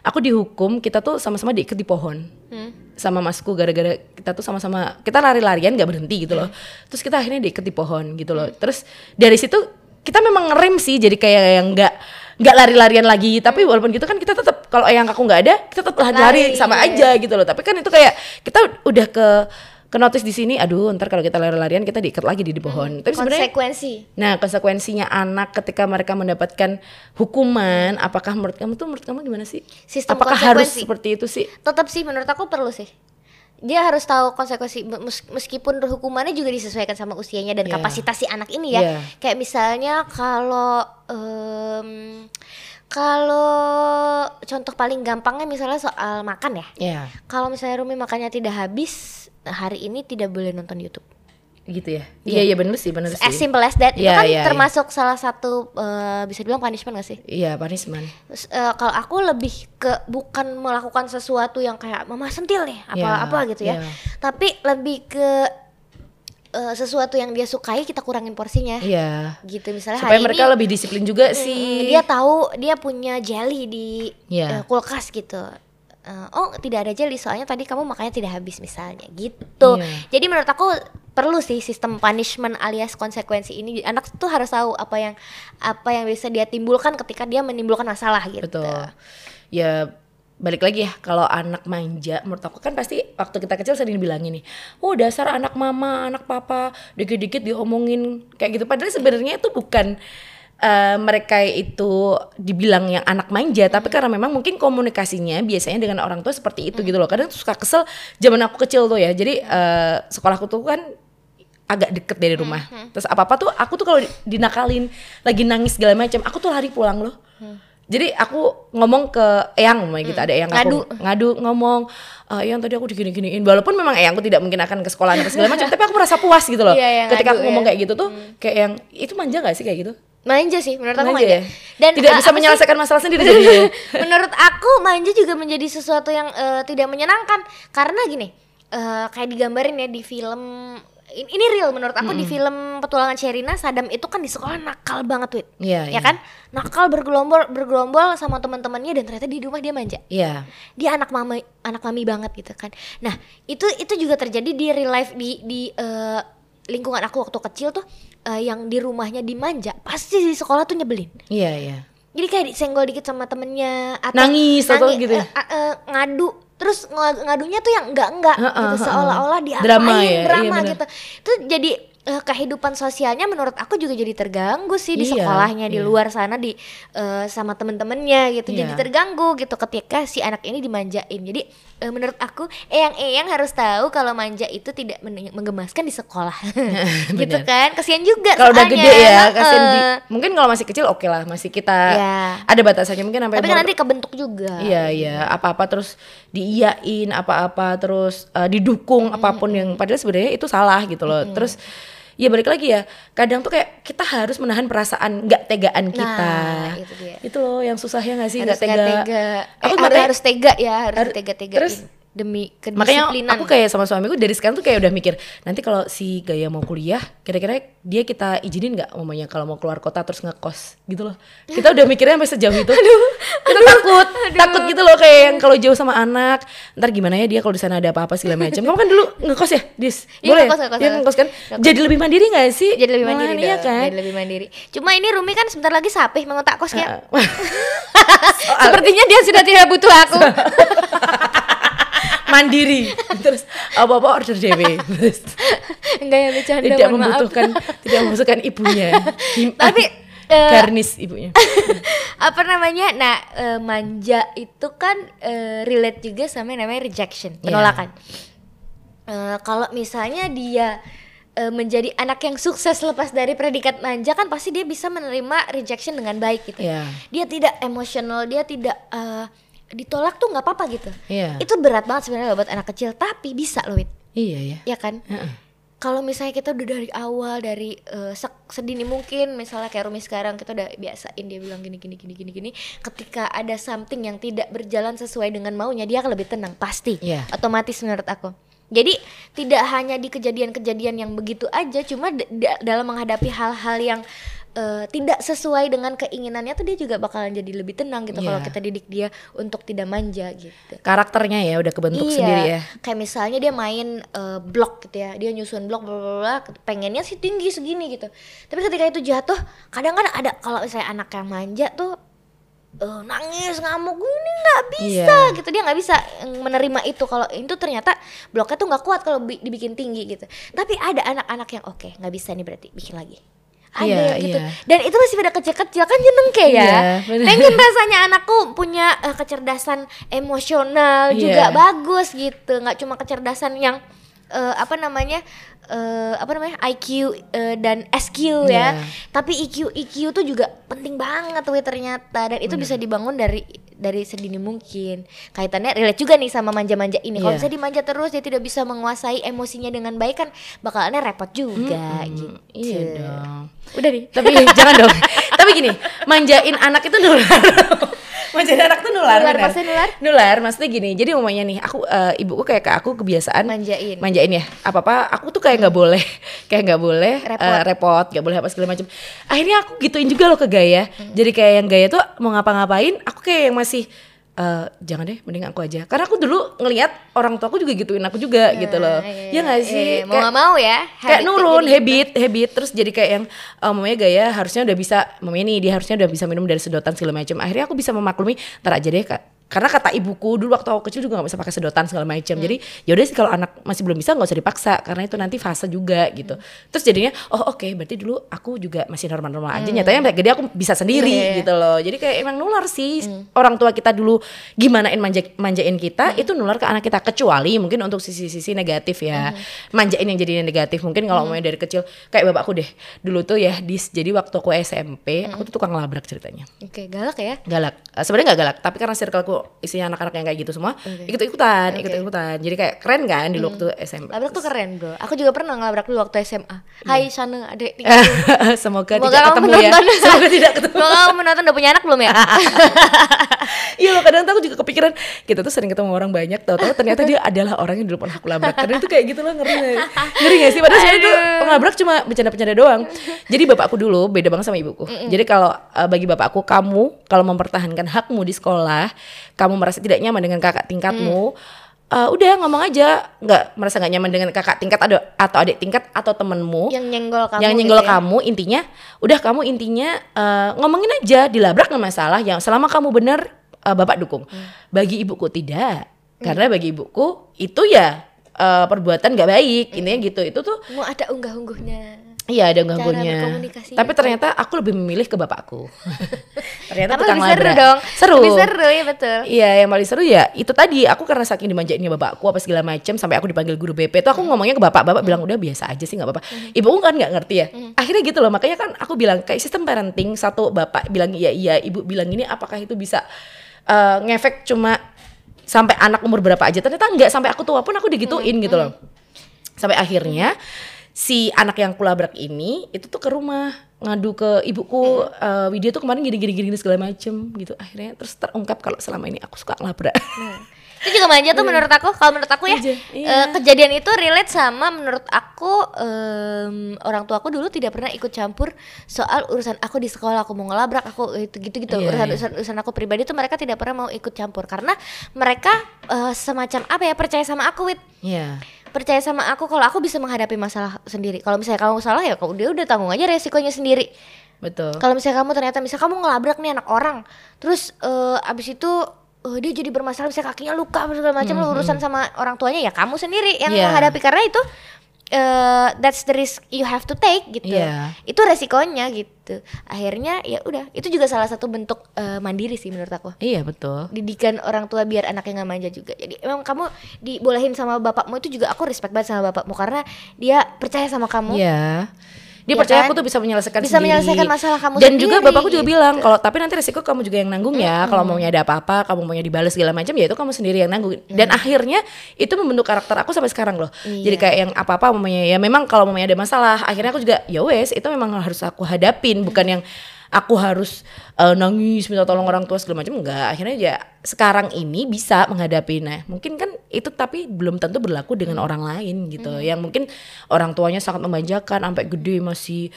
Aku dihukum kita tuh sama-sama diikat di pohon Hmm. sama masku gara-gara kita tuh sama-sama kita lari-larian nggak berhenti gitu loh. Terus kita akhirnya diikat di pohon gitu loh. Terus dari situ kita memang ngerem sih jadi kayak yang nggak nggak lari-larian lagi tapi walaupun gitu kan kita tetap kalau eyang aku nggak ada kita tetap lari, Lari, sama iya. aja gitu loh tapi kan itu kayak kita udah ke ke notice di sini aduh ntar kalau kita lari-larian kita diikat lagi di, di pohon tapi sebenarnya konsekuensi Nah, konsekuensinya anak ketika mereka mendapatkan hukuman, apakah menurut kamu tuh menurut kamu gimana sih? Sistem apakah harus seperti itu sih? tetap sih menurut aku perlu sih dia harus tahu konsekuensi mes- meskipun hukumannya juga disesuaikan sama usianya dan Iya. kapasitas si anak ini ya Iya. kayak misalnya kalau em, kalau contoh paling gampangnya misalnya soal makan ya Ya, kalau misalnya Rumi makannya tidak habis hari ini tidak boleh nonton YouTube gitu ya. Iya. Iya, iya bener sih, bener sih. as simple as that itu Iya, kan iya, iya. termasuk salah satu eh, bisa dibilang punishment gak sih Iya, punishment. Terus, eh, kalau aku lebih ke bukan melakukan sesuatu yang kayak mama sentil nih apa Ya, apa gitu ya ya. tapi lebih ke eh, sesuatu yang dia sukai kita kurangin porsinya Iya. gitu misalnya Supaya hari mereka ini lebih disiplin juga mm, sih. dia tahu dia punya jelly di Iya. eh, kulkas gitu Eh, oh tidak ada jelly soalnya tadi kamu makanya tidak habis misalnya gitu Iya. jadi menurut aku perlu sih sistem punishment alias konsekuensi ini anak tuh harus tahu apa yang apa yang bisa dia timbulkan ketika dia menimbulkan masalah gitu Betul. Ya balik lagi ya kalau anak manja menurut aku kan pasti waktu kita kecil sering dibilangin nih oh dasar anak mama anak papa dikit-dikit diomongin kayak gitu padahal sebenarnya itu bukan eh, mereka itu dibilang yang anak manja tapi karena memang mungkin komunikasinya biasanya dengan orang tua seperti itu gitu loh. Kadang tuh suka kesel zaman aku kecil tuh ya. Jadi eh, sekolahku tuh kan agak deket dari rumah. Terus apa apa tuh aku tuh kalau di- dinakalin lagi nangis segala macam aku tuh lari pulang loh. Jadi aku ngomong ke Eyang namanya gitu ada Eyang aku ngadu. ngomong "Eh, Eyang tadi aku digini-giniin. Walaupun memang Eyangku tidak mungkin akan ke sekolah segala macam tapi aku merasa puas gitu loh. Iya, yang ketika ngadu aku ngomong ya. kayak gitu tuh kayak yang itu manja gak sih kayak gitu manja sih menurut aku Manja manja, ya? dan tidak eh, bisa sih? menyelesaikan masalah sendiri jadinya. Menurut aku manja juga menjadi sesuatu yang eh, tidak menyenangkan. Karena gini eh, kayak digambarin ya di film ini, ini real menurut aku di film petualangan Sherina Sadam itu kan di sekolah nakal banget wit Iya, ya iya. kan? Nakal bergelombol bergelombol sama teman-temannya dan ternyata di rumah dia manja. Iya. Dia anak mama anak mami banget gitu kan. Nah itu itu juga terjadi di real life di di eh, lingkungan aku waktu kecil tuh eh, yang di rumahnya dimanja pasti di sekolah tuh nyebelin iya iya jadi kayak disenggol dikit sama temennya atau Nangis atau gitu eh, eh, ngadu terus ng- ngadunya tuh yang enggak enggak Heeh, gitu heeh. seolah-olah diapain Drama ya? Iya, drama bener. gitu itu jadi eh, kehidupan sosialnya menurut aku juga jadi terganggu sih di Iya, sekolahnya di iya. luar sana di eh, sama temen-temennya gitu jadi Iya. terganggu gitu ketika si anak ini dimanjain jadi eh, menurut aku eyang-eyang harus tahu kalau manja itu tidak men- menggemaskan di sekolah gitu kan kasihan juga kalau udah gede ya kasihan di Heeh. mungkin kalau masih kecil oke lah masih kita Iya. ada batasannya mungkin sampai tapi kan nanti kebentuk juga Iya iya apa-apa terus diiyain apa-apa terus eh, didukung apa pun yang padahal sebenarnya itu salah gitu loh. Terus ya balik lagi ya kadang tuh kayak kita harus menahan perasaan nggak tegaan kita. Nah, itu dia. Itu loh yang susahnya nggak sih nggak tega. tega. Aku Eh, makanya- harus tega ya, harus Har- tega-tega terus demi Makanya kedisiplinan. aku kayak sama suamiku dari sekarang tuh kayak udah mikir nanti kalau si Gaya mau kuliah kira-kira dia kita izinin nggak mamanya kalau mau keluar kota terus ngekos gitu loh kita udah mikirnya sampai sejauh itu kita takut takut gitu loh kayak yang kalau jauh sama anak ntar gimana ya dia kalau di sana ada apa-apa segala macam kamu kan dulu ngekos ya dis Iya, boleh ngekos, ngekos, ya ngekos. ngekos kan Ngekos. jadi lebih mandiri nggak sih jadi lebih mandiri iya dong, kan jadi lebih mandiri. Cuma ini Rumi kan sebentar lagi sapih mau tak kos ya. Soal- Sepertinya dia sudah tidak butuh aku. Mandiri terus apa-apa order dewe terus Enggak ya bercanda tidak maaf. membutuhkan tidak membutuhkan ibunya Tapi garnis ibunya apa namanya? Nah, eh, manja itu kan eh, relate juga sama yang namanya rejection, Iya. penolakan. Eh, kalau misalnya dia eh, menjadi anak yang sukses lepas dari predikat manja kan pasti dia bisa menerima rejection dengan baik gitu. Iya. Dia tidak emosional, dia tidak eh, ditolak tuh nggak apa-apa gitu. Iya. Itu berat banget sebenarnya buat anak kecil, tapi bisa loh, Wit. iya ya Ya kan? Kalau misalnya kita udah dari awal dari sek- sedini mungkin misalnya kayak Rumi sekarang kita udah biasain dia bilang gini gini gini gini gini ketika ada something yang tidak berjalan sesuai dengan maunya dia akan lebih tenang pasti Iya. otomatis menurut aku jadi tidak hanya di kejadian-kejadian yang begitu aja cuma dalam menghadapi hal-hal yang eh, tidak sesuai dengan keinginannya tuh dia juga bakalan jadi lebih tenang gitu kalau Iya. kita didik dia untuk tidak manja gitu karakternya ya udah kebentuk iya, sendiri ya Kayak misalnya dia main eh, blok gitu ya, dia nyusun blok bla pengennya sih tinggi segini gitu. Tapi ketika itu jatuh, kadang kan ada kalau misalnya anak yang manja tuh eh, nangis ngamuk ini nggak bisa Iya. gitu dia nggak bisa menerima itu kalau itu ternyata bloknya tuh nggak kuat kalau bi- dibikin tinggi gitu tapi ada anak-anak yang oke nggak bisa nih berarti bikin lagi ada Iya, yang gitu iya. dan itu masih pada kecil-kecil kan jeneng kayak ya Iya, bener. pengen rasanya anakku punya eh, kecerdasan emosional juga Iya. bagus gitu nggak cuma kecerdasan yang eh, apa namanya eh, apa namanya IQ eh, dan SQ ya Iya. tapi IQ IQ tuh juga penting banget wih ternyata dan itu bisa dibangun dari dari sedini mungkin kaitannya relate juga nih sama manja-manja ini kalau Iya. bisa dimanja terus dia tidak bisa menguasai emosinya dengan baik kan bakalannya repot juga gitu Iya dong. udah nih Tapi jangan dong. Tapi gini, manjain anak itu nular. manjain anak tuh nular. Nular, maksudnya nular? Nular, maksudnya gini. Jadi umumnya nih, aku eh, ibuku kayak ke aku kebiasaan Manjain. Manjain ya. Apa-apa aku tuh kayak nggak boleh, kayak nggak boleh eh, Repot. repot, nggak boleh apa segala macam. Akhirnya aku gituin juga loh ke Gaya. Jadi kayak yang Gaya tuh mau ngapa-ngapain, aku kayak yang masih eh, jangan deh, mending aku aja. Karena aku dulu ngelihat orang tua aku juga gituin aku juga gitu loh. iya, Ya nggak iya, sih? iya. mau nggak mau ya kayak nurun habit habit terus jadi kayak yang uh, mamanya gaya harusnya udah bisa mamanya nih dia harusnya udah bisa minum dari sedotan segala macam akhirnya aku bisa memaklumi ntar aja deh Kak. Karena kata ibuku dulu waktu aku kecil juga nggak bisa pakai sedotan segala macam. Jadi yaudah sih kalau anak masih belum bisa nggak usah dipaksa karena itu nanti fase juga gitu. Terus jadinya oh oke berarti dulu aku juga masih normal-normal aja. Nyatanya sampai gede aku bisa sendiri Iya, iya. gitu loh. Jadi kayak emang nular sih. Orang tua kita dulu gimanain manja manjain kita itu nular ke anak kita. Kecuali mungkin untuk sisi-sisi negatif ya. Manjain yang jadinya negatif. Mungkin kalau mau dari kecil kayak bapakku deh. Dulu tuh ya dis jadi waktu aku SMP aku tuh tukang labrak ceritanya. Oke galak ya? Galak. Eh, sebenarnya nggak galak tapi karena circleku isinya anak-anak yang kayak gitu semua ikut ikutan ikut ikutan jadi kayak keren kan di waktu SMP labrak tuh keren bro. Aku juga pernah ngelabrak dulu waktu SMA Hai sana adek semoga, Semoga tidak ketemu ya. semoga tidak ketemu. Semoga kamu menonton. Udah punya anak belum ya? Iya loh kadang tuh aku juga kepikiran kita tuh sering ketemu orang banyak tahu-tahu ternyata dia adalah orang yang dulu pernah aku labrak. Kadang itu kayak gitu loh ngeri nggak? ngeri gak sih? Padahal sebenarnya tuh ngelabrak cuma bercanda-bercanda doang. Jadi bapakku dulu beda banget sama ibuku. Jadi kalau uh, bagi bapakku kamu kalau mempertahankan hakmu di sekolah kamu merasa tidak nyaman dengan kakak tingkatmu uh, udah ngomong aja. Nggak merasa nggak nyaman dengan kakak tingkat atau atau adik tingkat atau temenmu Yang nyenggol kamu yang gitu nyenggol ya? kamu intinya udah kamu intinya eh, ngomongin aja dilabrak nggak masalah. Yang selama kamu benar eh, bapak dukung. Hmm. bagi ibuku tidak karena bagi ibuku itu ya eh, perbuatan nggak baik Hmm. intinya gitu. Itu tuh Mau ada unggah-ungguhnya iya ada gangguannya tapi ternyata aku lebih memilih ke bapakku. Ternyata tukang lebih seru labrak. dong. Seru. Lebih seru ya betul. Iya yang paling seru ya itu tadi. Aku karena saking dimanjainnya bapakku apa segala macam sampai aku dipanggil guru BP itu aku ngomongnya ke bapak bapak bilang udah biasa aja sih nggak apa-apa. Ibu kan nggak ngerti ya. Akhirnya gitu loh makanya kan aku bilang kayak sistem parenting satu bapak bilang iya iya. Ibu bilang ini apakah itu bisa eh, ngefek cuma sampai anak umur berapa aja? Ternyata nggak sampai aku tua pun aku digituin gitu loh. sampai akhirnya si anak yang kulabrak ini itu tuh ke rumah ngadu ke ibuku eh, Widya tuh kemarin gini gini gini segala macem gitu. Akhirnya terus terungkap kalau selama ini aku suka ngelabrak. Itu juga manja tuh menurut aku Kalau menurut aku ya iya. eh, Kejadian itu relate sama menurut aku em, Orang tuaku dulu tidak pernah ikut campur Soal urusan aku di sekolah Aku mau ngelabrak Aku itu gitu-gitu Iya, urusan, iya. urusan, urusan aku pribadi tuh mereka tidak pernah mau ikut campur. Karena mereka eh, semacam apa ya Percaya sama aku Wit. Iya percaya sama aku kalau aku bisa menghadapi masalah sendiri. Kalau misalnya kamu salah ya kamu dia udah tanggung aja resikonya sendiri. betul Kalau misalnya kamu ternyata misalnya kamu ngelabrak nih anak orang, terus eh, abis itu eh, dia jadi bermasalah misalnya kakinya luka segala macam lu urusan sama orang tuanya ya kamu sendiri yang Iya. menghadapi karena itu eh, that's the risk you have to take gitu. Iya. Itu resikonya gitu. Akhirnya ya udah itu juga salah satu bentuk eh, mandiri sih menurut aku iya betul didikan orang tua biar anaknya nggak manja juga. Jadi emang kamu dibolehin sama bapakmu itu juga aku respect banget sama bapakmu karena dia percaya sama kamu. Iya. Dia Iya percaya kan? aku tuh bisa menyelesaikan Bisa sendiri. menyelesaikan masalah kamu Dan juga sendiri, bapakku juga gitu. bilang kalau tapi nanti resiko kamu juga yang nanggung ya. Kalau maunya ada apa-apa, kamu maunya dibalas segala macam ya itu kamu sendiri yang nanggung. Dan akhirnya itu membentuk karakter aku sampai sekarang loh. Iya. Jadi kayak yang apa-apa mamanya ya memang kalau mamanya ada masalah, akhirnya aku juga ya wes itu memang harus aku hadapin bukan yang aku harus eh, nangis minta tolong orang tua segala macam enggak. Akhirnya ya sekarang ini bisa menghadapi. Nah mungkin kan itu tapi belum tentu berlaku dengan orang lain gitu. Yang mungkin orang tuanya sangat memanjakan sampai gede masih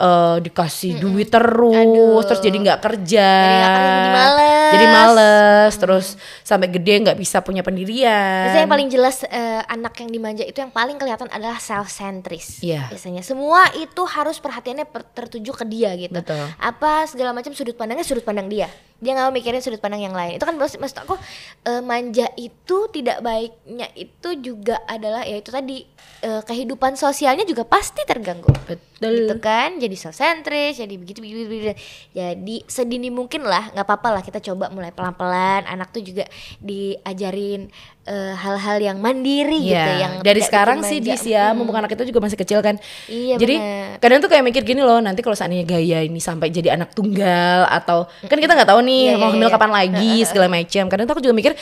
eh, dikasih duit terus, terus jadi nggak kerja, Jadi males. jadi males, terus sampai gede nggak bisa punya pendirian. Biasanya yang paling jelas eh, anak yang dimanja itu yang paling kelihatan adalah self centris. Iya. Biasanya semua itu harus perhatiannya per- tertuju ke dia gitu. Betul. Apa segala macam sudut pandangnya sudut pandang dia. Dia nggak mau mikirin sudut pandang yang lain. Itu kan maksud, maksud aku eh, manja itu tidak baiknya itu juga adalah ya itu tadi eh, kehidupan sosialnya juga pasti terganggu. Betul. Gitu kan, jadi self centris, jadi begitu begitu, begitu. Jadi sedini mungkin lah, nggak apa-apa lah kita coba mulai pelan-pelan. Anak tuh juga diajarin eh, hal-hal yang mandiri gitu, Iya, yang dari sekarang sih dis ya, mumpung anak kita juga masih kecil kan. Iya, Jadi bener. kadang tuh kayak mikir gini loh, nanti kalau seandainya gaya ini sampai jadi anak tunggal atau kan kita nggak tahu nih Iya, mau iya, hamil iya. kapan lagi segala macam. Kadang tuh aku juga mikir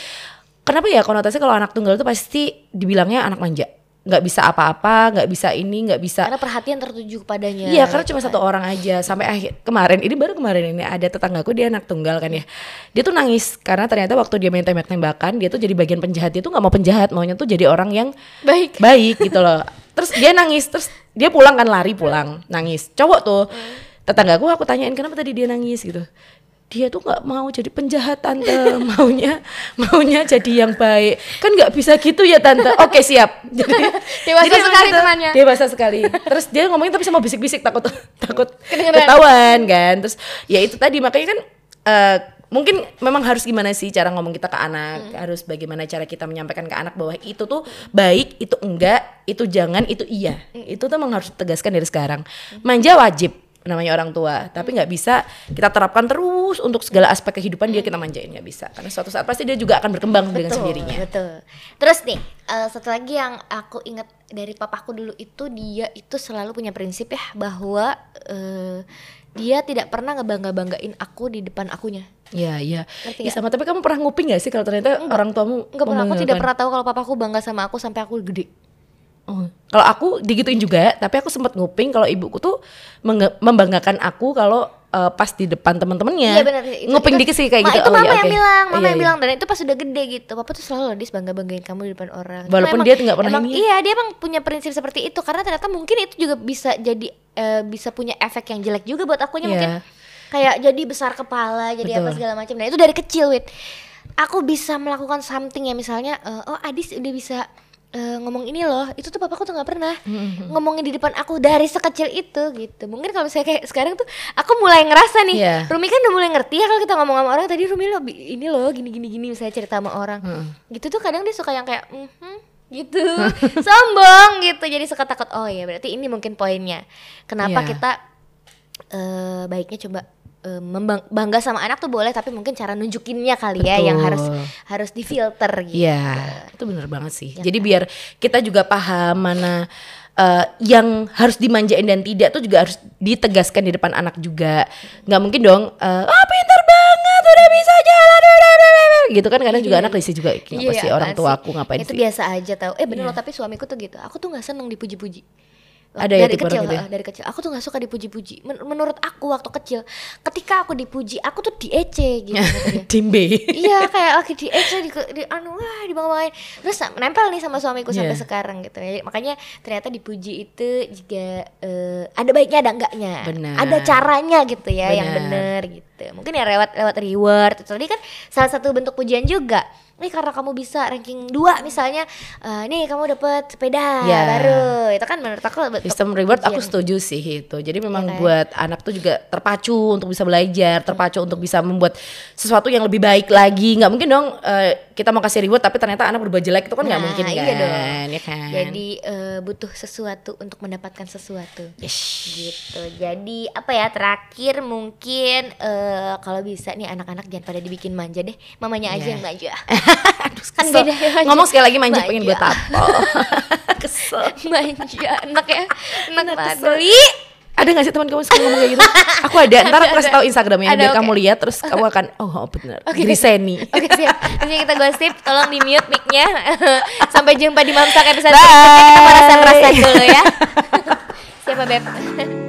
kenapa ya konotasi kalau anak tunggal itu pasti dibilangnya anak manja, nggak bisa apa-apa, nggak bisa ini, nggak bisa Karena perhatian tertuju kepadanya. Iya karena cuma satu orang aja. Sampai akhir kemarin ini baru kemarin ini ada tetanggaku dia anak tunggal kan ya. Dia tuh nangis karena ternyata waktu dia main tembak-tembakan dia tuh jadi bagian penjahat. Dia tuh nggak mau penjahat maunya tuh jadi orang yang Baik. baik gitu loh. Terus dia nangis terus dia pulang kan lari pulang nangis. Cowok tuh tetanggaku aku tanyain kenapa tadi dia nangis? gitu dia tuh nggak mau jadi penjahat tante. Maunya maunya jadi yang baik. Kan nggak bisa gitu ya tante. Oke siap. Jadi Dewasa jadi sekali gitu, temannya. dewasa sekali. Terus dia ngomongin tapi sama bisik-bisik takut takut Kedengeran. ketahuan kan. Terus ya itu tadi. Makanya kan eh, mungkin memang harus gimana sih cara ngomong kita ke anak? Harus bagaimana cara kita menyampaikan ke anak bahwa itu tuh baik itu enggak itu jangan itu iya. Itu tuh memang harus ditegaskan dari sekarang. Manja wajib namanya orang tua tapi nggak bisa kita terapkan terus untuk segala aspek kehidupan dia kita manjain nggak bisa karena suatu saat pasti dia juga akan berkembang dengan sendirinya Betul. Terus nih, eh, satu lagi yang aku ingat dari papaku dulu itu dia itu selalu punya prinsip ya bahwa eh, dia tidak pernah ngebangga-banggain aku di depan akunya. Iya iya. Ya, sama tapi kamu pernah nguping gak sih kalau ternyata orang tuamu Enggak pernah, aku tidak pernah tahu kalau papaku bangga sama aku sampai aku gede. Oh. Kalau aku digituin juga, tapi aku sempat nguping kalau ibuku tuh membanggakan aku kalau eh, pas di depan teman-temannya. Iya benar. Nguping itu- dikit sih kayak Ma, gitu. Itu Oh, mama iya, yang oke. bilang, mama Iya, yang iya. bilang dan itu pas udah gede gitu. Papa tuh selalu dis bangga banggain kamu di depan orang. Walaupun emang- dia nggak pernah emang, ini ya. Iya dia emang punya prinsip seperti itu karena ternyata mungkin itu juga bisa jadi eh, bisa punya efek yang jelek juga buat akunya Iya. mungkin kayak jadi besar kepala jadi apa Betul. segala macam. Nah itu dari kecil wit. Aku bisa melakukan something ya misalnya eh, oh Adis udah bisa eh, ngomong ini loh itu tuh papaku tuh nggak pernah ngomongin di depan aku dari sekecil itu gitu. Mungkin kalau misalnya kayak sekarang tuh aku mulai ngerasa nih Iya. Rumi kan udah mulai ngerti ya kalau kita ngomong sama orang tadi Rumi lo ini loh gini gini gini misalnya cerita sama orang. Gitu tuh kadang dia suka yang kayak mhm gitu. Sombong gitu. Jadi suka takut oh ya berarti ini mungkin poinnya. Kenapa Iya. kita eh, baiknya coba eh, membang- bangga sama anak tuh boleh tapi mungkin cara nunjukinnya kali ya yang harus Betul. harus difilter gitu Iya, itu bener banget sih. Jadi biar kita juga paham mana eh, yang harus dimanjain dan tidak tuh juga harus ditegaskan di depan anak juga. Nggak mungkin dong, eh, ah pintar banget, udah bisa jalan, udah, udah, udah, udah." gitu kan kadang juga anak risih juga. Kenapa Iya, sih orang tua sih? aku ngapain itu sih? biasa aja tau eh bener loh tapi suamiku tuh gitu aku tuh nggak seneng dipuji-puji Ada ya dari tipe kecil gitu ya? eh, dari kecil aku tuh nggak suka dipuji-puji Men- menurut aku waktu kecil ketika aku dipuji aku tuh diece gitu. Timbe. iya kayak lagi diece di, di anu wah dibanggain terus nempel nih sama suamiku sampai Iya. sekarang gitu ya makanya ternyata dipuji itu juga eh, ada baiknya ada enggaknya Benar. ada caranya gitu ya yang Benar. bener gitu mungkin ya lewat lewat reward itu tadi kan salah satu bentuk pujian juga nih karena kamu bisa ranking 2 misalnya eh, nih kamu dapat sepeda Ya. baru itu kan menurut aku Sistem reward aku setuju sih itu. Jadi memang Iya kan? buat anak tuh juga terpacu untuk bisa belajar, terpacu untuk bisa membuat sesuatu yang lebih baik lagi. Nggak mungkin dong eh, kita mau kasih reward tapi ternyata anak berubah jelek itu kan nggak Nah, mungkin kan? iya dong. Ya kan? jadi eh, butuh sesuatu untuk mendapatkan sesuatu Yes. gitu jadi apa ya terakhir mungkin eh, kalau bisa nih anak-anak jangan pada dibikin manja deh mamanya aja Iya. yang manja Aduh, kan beda ya, manja. Ngomong sekali lagi manja, pengen gue Manja. tato. kesel. manja enak ya enak Enak, banget kesel. Beli. Ada gak sih teman kamu suka ngomong kayak gitu? Aku ada, ntar aku kasih tahu Instagramnya Ada, biar oke. kamu lihat terus kamu akan oh, oh benar. Oke. Griseni. Oke siap. Nanti kita gosip, tolong di mute mic-nya. Sampai jumpa di Mamsak episode berikutnya. Kita mau rasa-rasa dulu ya. Siapa Beb?